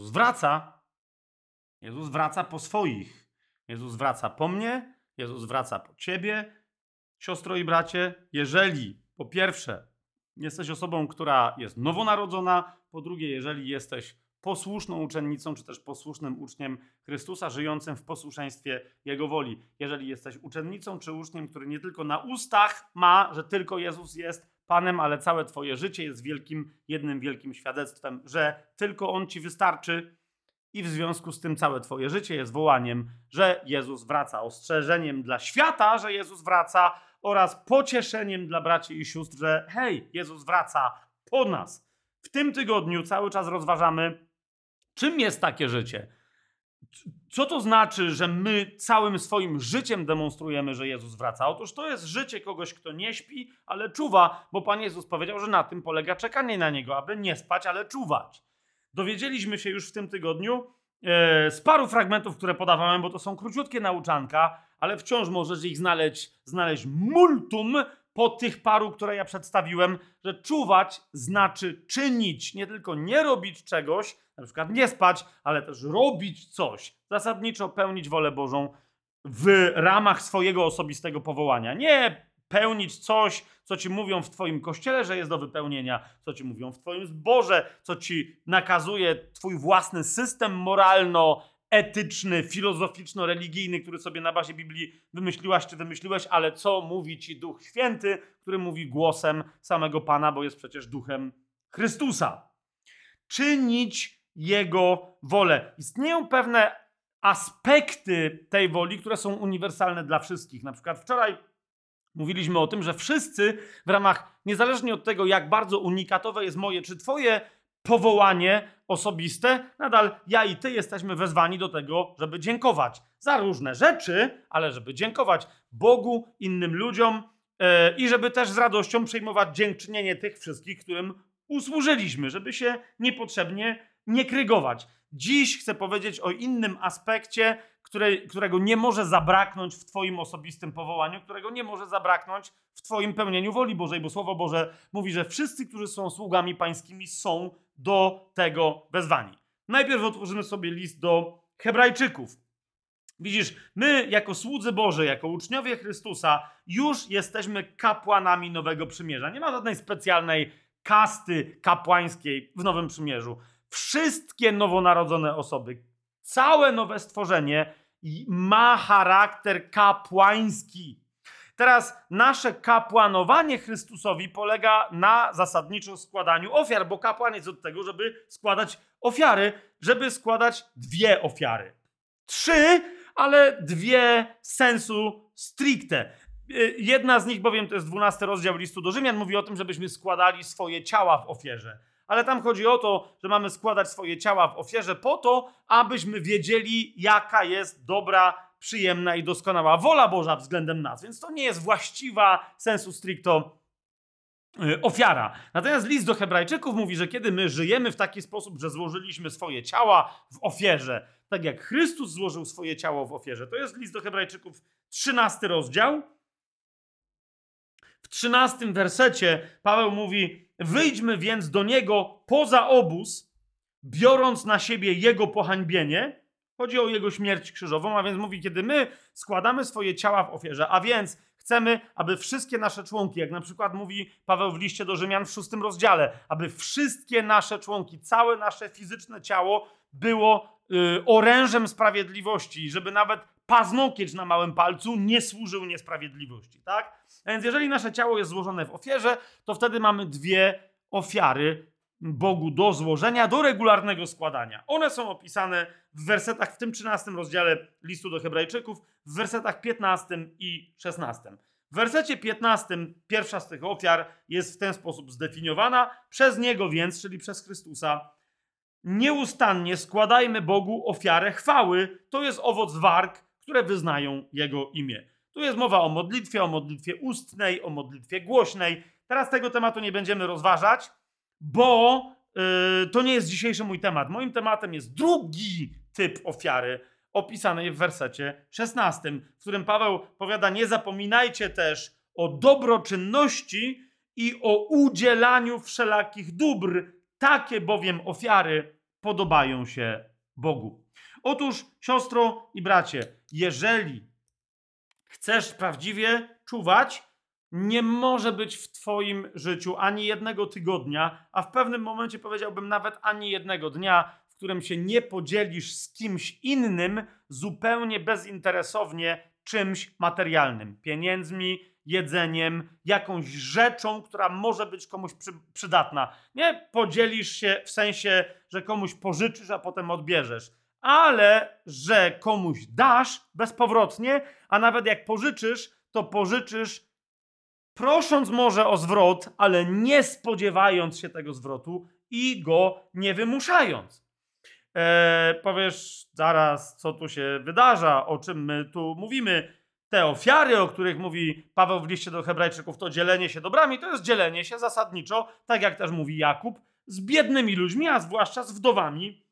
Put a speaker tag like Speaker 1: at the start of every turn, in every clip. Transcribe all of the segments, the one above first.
Speaker 1: Jezus wraca. Jezus wraca po swoich. Jezus wraca po mnie, Jezus wraca po ciebie, siostro i bracie. Jeżeli po pierwsze jesteś osobą, która jest nowonarodzona, po drugie, jeżeli jesteś posłuszną uczennicą, czy też posłusznym uczniem Chrystusa, żyjącym w posłuszeństwie Jego woli. Jeżeli jesteś uczennicą czy uczniem, który nie tylko na ustach ma, że tylko Jezus jest Panem, ale całe Twoje życie jest wielkim, jednym wielkim świadectwem, że tylko On Ci wystarczy i w związku z tym całe Twoje życie jest wołaniem, że Jezus wraca, ostrzeżeniem dla świata, że Jezus wraca oraz pocieszeniem dla braci i sióstr, że hej, Jezus wraca po nas. W tym tygodniu cały czas rozważamy, czym jest takie życie. Co to znaczy, że my całym swoim życiem demonstrujemy, że Jezus wraca? Otóż to jest życie kogoś, kto nie śpi, ale czuwa, bo Pan Jezus powiedział, że na tym polega czekanie na Niego, aby nie spać, ale czuwać. Dowiedzieliśmy się już w tym tygodniu e, z paru fragmentów, które podawałem, bo to są króciutkie nauczanka, ale wciąż możesz ich znaleźć, znaleźć multum po tych paru, które ja przedstawiłem, że czuwać znaczy czynić, nie tylko nie robić czegoś, na przykład nie spać, ale też robić coś. Zasadniczo pełnić wolę Bożą w ramach swojego osobistego powołania. Nie pełnić coś, co ci mówią w Twoim kościele, że jest do wypełnienia, co ci mówią w Twoim zborze, co ci nakazuje Twój własny system moralno etyczny, filozoficzno-religijny, który sobie na bazie Biblii wymyśliłaś czy wymyśliłeś, ale co mówi ci Duch Święty, który mówi głosem samego Pana, bo jest przecież duchem Chrystusa. Czynić Jego wolę. Istnieją pewne aspekty tej woli, które są uniwersalne dla wszystkich. Na przykład wczoraj mówiliśmy o tym, że wszyscy w ramach, niezależnie od tego, jak bardzo unikatowe jest moje czy Twoje powołanie osobiste, nadal ja i ty jesteśmy wezwani do tego, żeby dziękować za różne rzeczy, ale żeby dziękować Bogu, innym ludziom yy, i żeby też z radością przyjmować dziękczynienie tych wszystkich, którym usłużyliśmy, żeby się niepotrzebnie nie krygować. Dziś chcę powiedzieć o innym aspekcie, które, którego nie może zabraknąć w Twoim osobistym powołaniu, którego nie może zabraknąć w Twoim pełnieniu woli Bożej, bo Słowo Boże mówi, że wszyscy, którzy są sługami pańskimi, są do tego wezwani. Najpierw otworzymy sobie list do Hebrajczyków. Widzisz, my jako słudzy Boże, jako uczniowie Chrystusa, już jesteśmy kapłanami Nowego Przymierza. Nie ma żadnej specjalnej kasty kapłańskiej w Nowym Przymierzu. Wszystkie nowonarodzone osoby, całe nowe stworzenie ma charakter kapłański. Teraz nasze kapłanowanie Chrystusowi polega na zasadniczo składaniu ofiar, bo kapłan jest od tego, żeby składać ofiary, żeby składać dwie ofiary. Trzy, ale dwie sensu stricte. Y, jedna z nich bowiem to jest 12 rozdział listu do Rzymian, mówi o tym, żebyśmy składali swoje ciała w ofierze. Ale tam chodzi o to, że mamy składać swoje ciała w ofierze po to, abyśmy wiedzieli, jaka jest dobra przyjemna i doskonała wola Boża względem nas. Więc to nie jest właściwa sensu stricto y, ofiara. Natomiast list do Hebrajczyków mówi, że kiedy my żyjemy w taki sposób, że złożyliśmy swoje ciała w ofierze, tak jak Chrystus złożył swoje ciało w ofierze, to jest list do Hebrajczyków, 13 rozdział. 13 wersecie Paweł mówi: Wyjdźmy więc do niego poza obóz, biorąc na siebie jego pohańbienie Chodzi o jego śmierć krzyżową, a więc mówi, kiedy my składamy swoje ciała w ofierze, a więc chcemy, aby wszystkie nasze członki, jak na przykład mówi Paweł w liście do Rzymian w szóstym rozdziale, aby wszystkie nasze członki, całe nasze fizyczne ciało było y, orężem sprawiedliwości, żeby nawet paznokieć na małym palcu nie służył niesprawiedliwości, tak? Więc jeżeli nasze ciało jest złożone w ofierze, to wtedy mamy dwie ofiary Bogu do złożenia, do regularnego składania. One są opisane w wersetach w tym 13 rozdziale listu do Hebrajczyków, w wersetach 15 i 16. W wersecie 15 pierwsza z tych ofiar jest w ten sposób zdefiniowana. Przez Niego więc, czyli przez Chrystusa, nieustannie składajmy Bogu ofiarę chwały. To jest owoc warg, które wyznają Jego imię. Tu jest mowa o modlitwie, o modlitwie ustnej, o modlitwie głośnej. Teraz tego tematu nie będziemy rozważać, bo yy, to nie jest dzisiejszy mój temat. Moim tematem jest drugi typ ofiary, opisany w wersecie 16, w którym Paweł powiada: Nie zapominajcie też o dobroczynności i o udzielaniu wszelakich dóbr. Takie bowiem ofiary podobają się Bogu. Otóż, siostro i bracie, jeżeli chcesz prawdziwie czuwać, nie może być w Twoim życiu ani jednego tygodnia, a w pewnym momencie powiedziałbym nawet ani jednego dnia, w którym się nie podzielisz z kimś innym zupełnie bezinteresownie czymś materialnym pieniędzmi, jedzeniem, jakąś rzeczą, która może być komuś przy, przydatna. Nie podzielisz się w sensie, że komuś pożyczysz, a potem odbierzesz, ale że komuś dasz bezpowrotnie, a nawet jak pożyczysz, to pożyczysz prosząc może o zwrot, ale nie spodziewając się tego zwrotu i go nie wymuszając. Eee, powiesz zaraz, co tu się wydarza, o czym my tu mówimy. Te ofiary, o których mówi Paweł w liście do Hebrajczyków, to dzielenie się dobrami, to jest dzielenie się zasadniczo, tak jak też mówi Jakub, z biednymi ludźmi, a zwłaszcza z wdowami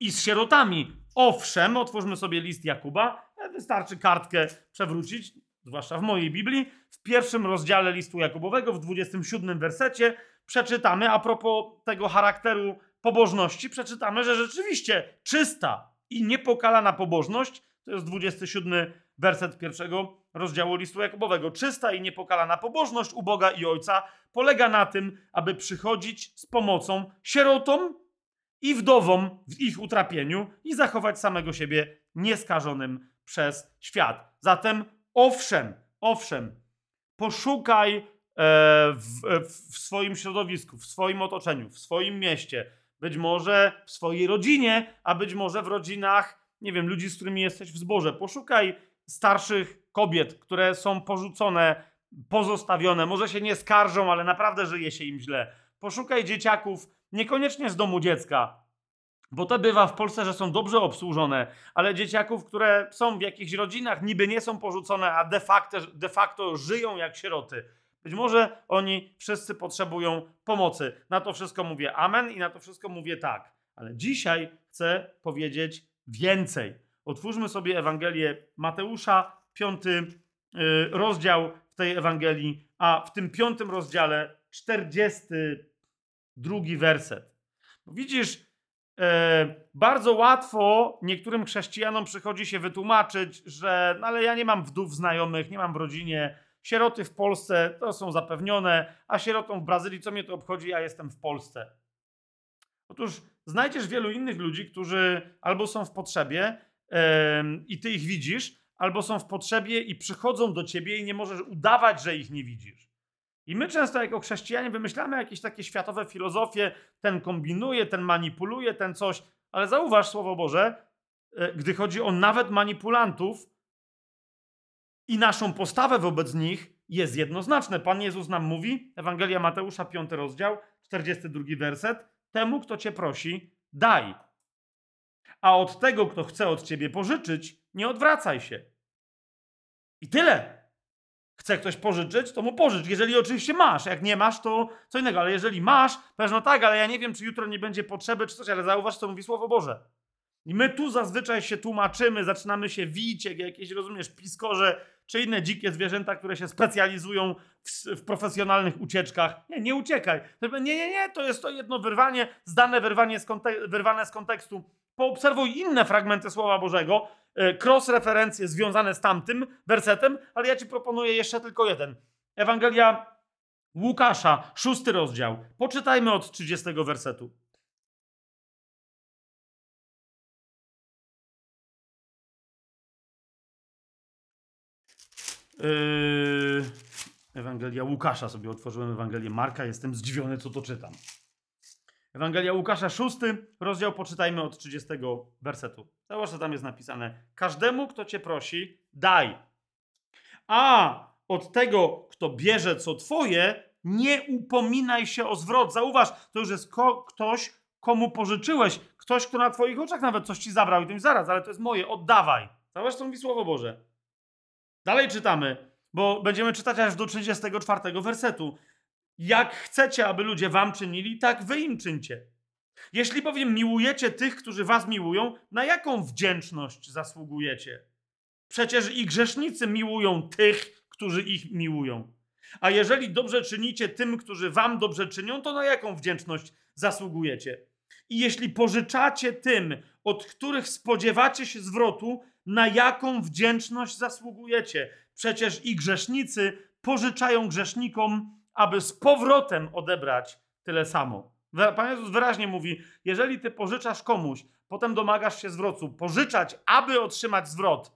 Speaker 1: i z sierotami. Owszem, otwórzmy sobie list Jakuba, wystarczy kartkę przewrócić, zwłaszcza w mojej Biblii, w pierwszym rozdziale listu Jakubowego, w 27 wersecie, przeczytamy a propos tego charakteru pobożności, przeczytamy, że rzeczywiście czysta i niepokalana pobożność, to jest 27 werset pierwszego rozdziału listu Jakubowego. Czysta i niepokalana pobożność u Boga i Ojca polega na tym, aby przychodzić z pomocą sierotom i wdowom w ich utrapieniu i zachować samego siebie nieskażonym przez świat. Zatem owszem, owszem, poszukaj e, w, w swoim środowisku, w swoim otoczeniu, w swoim mieście, być może w swojej rodzinie, a być może w rodzinach, nie wiem, ludzi, z którymi jesteś w zborze. Poszukaj starszych kobiet, które są porzucone, pozostawione, może się nie skarżą, ale naprawdę żyje się im źle. Poszukaj dzieciaków, niekoniecznie z domu dziecka, bo to bywa w Polsce, że są dobrze obsłużone, ale dzieciaków, które są w jakichś rodzinach, niby nie są porzucone, a de facto, de facto żyją jak sieroty. Być może oni wszyscy potrzebują pomocy. Na to wszystko mówię amen i na to wszystko mówię tak. Ale dzisiaj chcę powiedzieć więcej. Otwórzmy sobie Ewangelię Mateusza, piąty y, rozdział w tej Ewangelii, a w tym piątym rozdziale czterdziesty drugi werset. Widzisz, e, bardzo łatwo niektórym chrześcijanom przychodzi się wytłumaczyć, że no ale ja nie mam wdów znajomych, nie mam w rodzinie, sieroty w Polsce to są zapewnione, a sierotą w Brazylii co mnie to obchodzi, ja jestem w Polsce. Otóż znajdziesz wielu innych ludzi, którzy albo są w potrzebie yy, i ty ich widzisz, albo są w potrzebie i przychodzą do ciebie i nie możesz udawać, że ich nie widzisz. I my często jako chrześcijanie wymyślamy jakieś takie światowe filozofie, ten kombinuje, ten manipuluje, ten coś, ale zauważ Słowo Boże, yy, gdy chodzi o nawet manipulantów i naszą postawę wobec nich, jest jednoznaczne. Pan Jezus nam mówi, Ewangelia Mateusza, 5 rozdział, 42 werset, temu, kto cię prosi, daj. A od tego, kto chce od ciebie pożyczyć, nie odwracaj się. I tyle. Chce ktoś pożyczyć, to mu pożycz. Jeżeli oczywiście masz. Jak nie masz, to co innego. Ale jeżeli masz, powiesz, no tak, ale ja nie wiem, czy jutro nie będzie potrzeby, czy coś, ale zauważ, co mówi Słowo Boże. I my tu zazwyczaj się tłumaczymy, zaczynamy się wić, jak jakieś, rozumiesz, piskorze, czy inne dzikie zwierzęta, które się specjalizują w, w profesjonalnych ucieczkach. Nie, nie uciekaj. Nie, nie, nie, to jest to jedno wyrwanie, zdane wyrwanie z wyrwane z kontekstu. Poobserwuj inne fragmenty Słowa Bożego, e, cross-referencje związane z tamtym wersetem, ale ja ci proponuję jeszcze tylko jeden. Ewangelia Łukasza, szósty rozdział. Poczytajmy od 30 wersetu. Yy, Ewangelia Łukasza sobie otworzyłem Ewangelię Marka, jestem zdziwiony, co to czytam. Ewangelia Łukasza, szósty rozdział, poczytajmy od 30 wersetu. Zobacz, co tam jest napisane. Każdemu, kto cię prosi, daj. A od tego, kto bierze co twoje, nie upominaj się o zwrot. Zauważ, to już jest ko ktoś, komu pożyczyłeś. Ktoś, kto na twoich oczach nawet coś ci zabrał i ty zaraz, ale to jest moje, oddawaj. Zauważ, co mówi Słowo Boże. Dalej czytamy, bo będziemy czytać aż do 34 wersetu. Jak chcecie, aby ludzie wam czynili, tak wy im czyńcie. Jeśli bowiem miłujecie tych, którzy was miłują, na jaką wdzięczność zasługujecie? Przecież i grzesznicy miłują tych, którzy ich miłują. A jeżeli dobrze czynicie tym, którzy wam dobrze czynią, to na jaką wdzięczność zasługujecie? I jeśli pożyczacie tym, od których spodziewacie się zwrotu, na jaką wdzięczność zasługujecie? Przecież i grzesznicy pożyczają grzesznikom, aby z powrotem odebrać tyle samo. Pan Jezus wyraźnie mówi: jeżeli ty pożyczasz komuś, potem domagasz się zwrotu, pożyczać, aby otrzymać zwrot,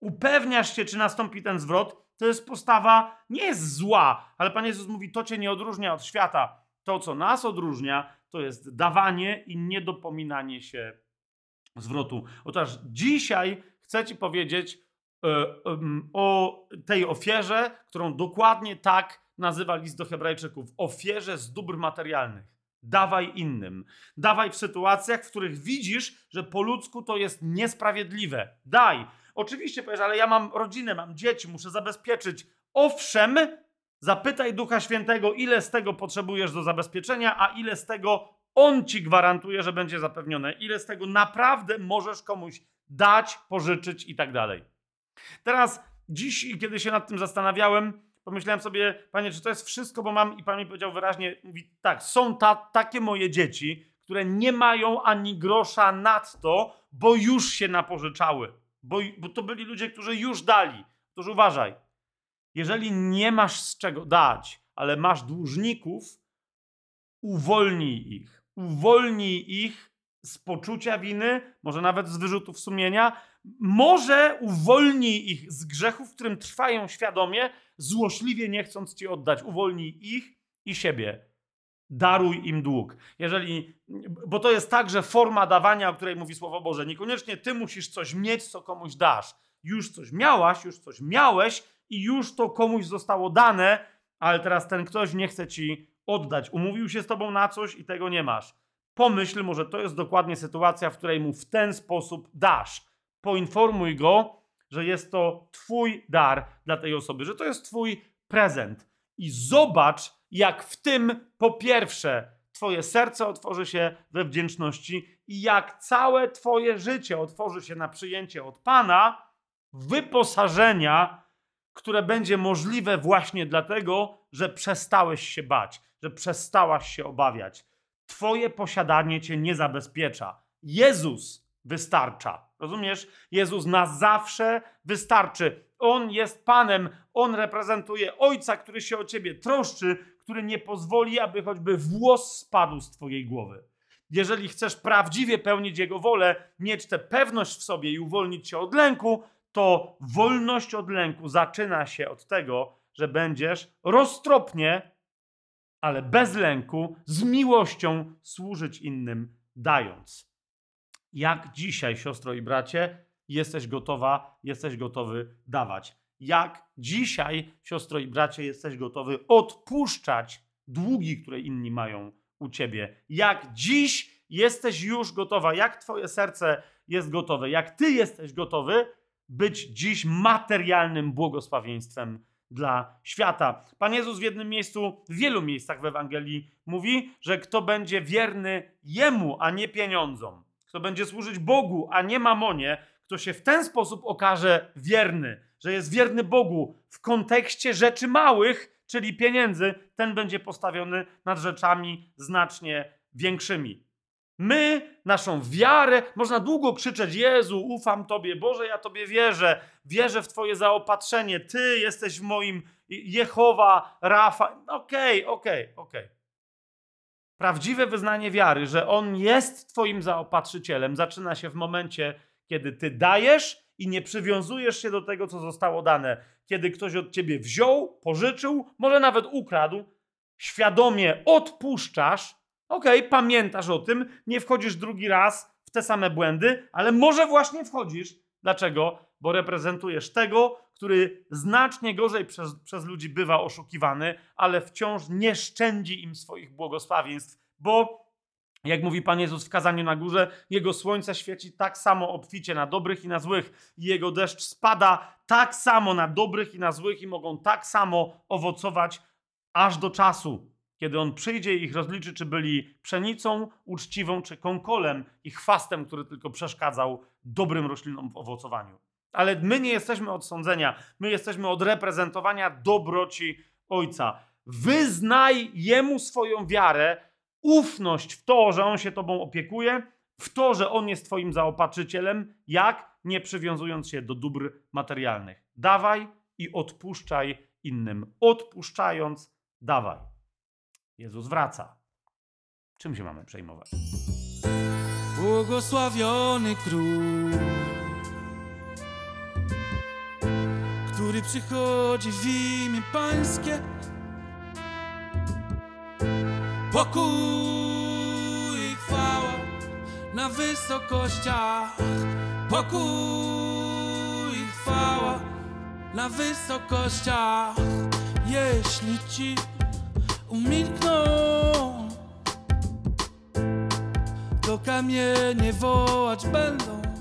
Speaker 1: upewniasz się, czy nastąpi ten zwrot, to jest postawa, nie jest zła, ale Pan Jezus mówi: to cię nie odróżnia od świata. To, co nas odróżnia, to jest dawanie i niedopominanie się zwrotu. Otóż dzisiaj chcę Ci powiedzieć e, o tej ofierze, którą dokładnie tak nazywa list do Hebrajczyków ofierze z dóbr materialnych. Dawaj innym. Dawaj w sytuacjach, w których widzisz, że po ludzku to jest niesprawiedliwe. Daj. Oczywiście powiesz, ale ja mam rodzinę, mam dzieci, muszę zabezpieczyć. Owszem, zapytaj Ducha Świętego, ile z tego potrzebujesz do zabezpieczenia, a ile z tego on ci gwarantuje, że będzie zapewnione. Ile z tego naprawdę możesz komuś dać, pożyczyć i tak dalej. Teraz, dziś, kiedy się nad tym zastanawiałem, pomyślałem sobie, panie, czy to jest wszystko, bo mam, i pan mi powiedział wyraźnie, mówi, tak, są ta, takie moje dzieci, które nie mają ani grosza nad to, bo już się napożyczały. Bo, bo to byli ludzie, którzy już dali. Otóż uważaj, jeżeli nie masz z czego dać, ale masz dłużników, uwolnij ich uwolnij ich z poczucia winy, może nawet z wyrzutów sumienia, może uwolnij ich z grzechów, w którym trwają świadomie, złośliwie nie chcąc ci oddać. Uwolnij ich i siebie. Daruj im dług. Jeżeli, bo to jest także forma dawania, o której mówi Słowo Boże. Niekoniecznie ty musisz coś mieć, co komuś dasz. Już coś miałaś, już coś miałeś i już to komuś zostało dane, ale teraz ten ktoś nie chce ci oddać. Umówił się z tobą na coś i tego nie masz. Pomyśl, może to jest dokładnie sytuacja, w której mu w ten sposób dasz. Poinformuj go, że jest to Twój dar dla tej osoby, że to jest Twój prezent. I zobacz, jak w tym po pierwsze Twoje serce otworzy się we wdzięczności i jak całe Twoje życie otworzy się na przyjęcie od Pana wyposażenia, które będzie możliwe właśnie dlatego, że przestałeś się bać, że przestałaś się obawiać. Twoje posiadanie cię nie zabezpiecza. Jezus wystarcza. Rozumiesz? Jezus na zawsze wystarczy. On jest Panem, On reprezentuje Ojca, który się o ciebie troszczy, który nie pozwoli, aby choćby włos spadł z twojej głowy. Jeżeli chcesz prawdziwie pełnić Jego wolę, mieć tę pewność w sobie i uwolnić się od lęku, to wolność od lęku zaczyna się od tego, że będziesz roztropnie ale bez lęku, z miłością służyć innym, dając. Jak dzisiaj, siostro i bracie, jesteś gotowa, jesteś gotowy dawać? Jak dzisiaj, siostro i bracie, jesteś gotowy odpuszczać długi, które inni mają u ciebie? Jak dziś jesteś już gotowa? Jak twoje serce jest gotowe? Jak ty jesteś gotowy być dziś materialnym błogosławieństwem dla świata. Pan Jezus w jednym miejscu, w wielu miejscach w Ewangelii mówi, że kto będzie wierny Jemu, a nie pieniądzom, kto będzie służyć Bogu, a nie mamonie, kto się w ten sposób okaże wierny, że jest wierny Bogu w kontekście rzeczy małych, czyli pieniędzy, ten będzie postawiony nad rzeczami znacznie większymi. My, naszą wiarę, można długo krzyczeć: Jezu, ufam Tobie, Boże, ja Tobie wierzę, wierzę w Twoje zaopatrzenie, Ty jesteś w moim Jehowa, Rafa. Okej, okay, okej, okay, okej. Okay. Prawdziwe wyznanie wiary, że On jest Twoim zaopatrzycielem, zaczyna się w momencie, kiedy Ty dajesz i nie przywiązujesz się do tego, co zostało dane. Kiedy ktoś od Ciebie wziął, pożyczył, może nawet ukradł, świadomie odpuszczasz Okej, okay, pamiętasz o tym, nie wchodzisz drugi raz w te same błędy, ale może właśnie wchodzisz. Dlaczego? Bo reprezentujesz tego, który znacznie gorzej przez, przez ludzi bywa oszukiwany, ale wciąż nie szczędzi im swoich błogosławieństw, bo jak mówi Pan Jezus w kazaniu na górze, Jego słońce świeci tak samo obficie na dobrych i na złych, i Jego deszcz spada tak samo na dobrych i na złych, i mogą tak samo owocować aż do czasu, kiedy on przyjdzie i ich rozliczy, czy byli pszenicą uczciwą, czy konkolem i chwastem, który tylko przeszkadzał dobrym roślinom w owocowaniu. Ale my nie jesteśmy od sądzenia, my jesteśmy od reprezentowania dobroci Ojca. Wyznaj Jemu swoją wiarę, ufność w to, że On się tobą opiekuje, w to, że On jest twoim zaopatrzycielem, jak nie przywiązując się do dóbr materialnych. Dawaj i odpuszczaj innym. Odpuszczając, dawaj. Jezus wraca. Czym się mamy przejmować?
Speaker 2: Błogosławiony król, który przychodzi w imię Pańskie. Pokój i chwała na wysokościach. Pokój i chwała na wysokościach. Jeśli ci umilkną to kamienie wołać będą.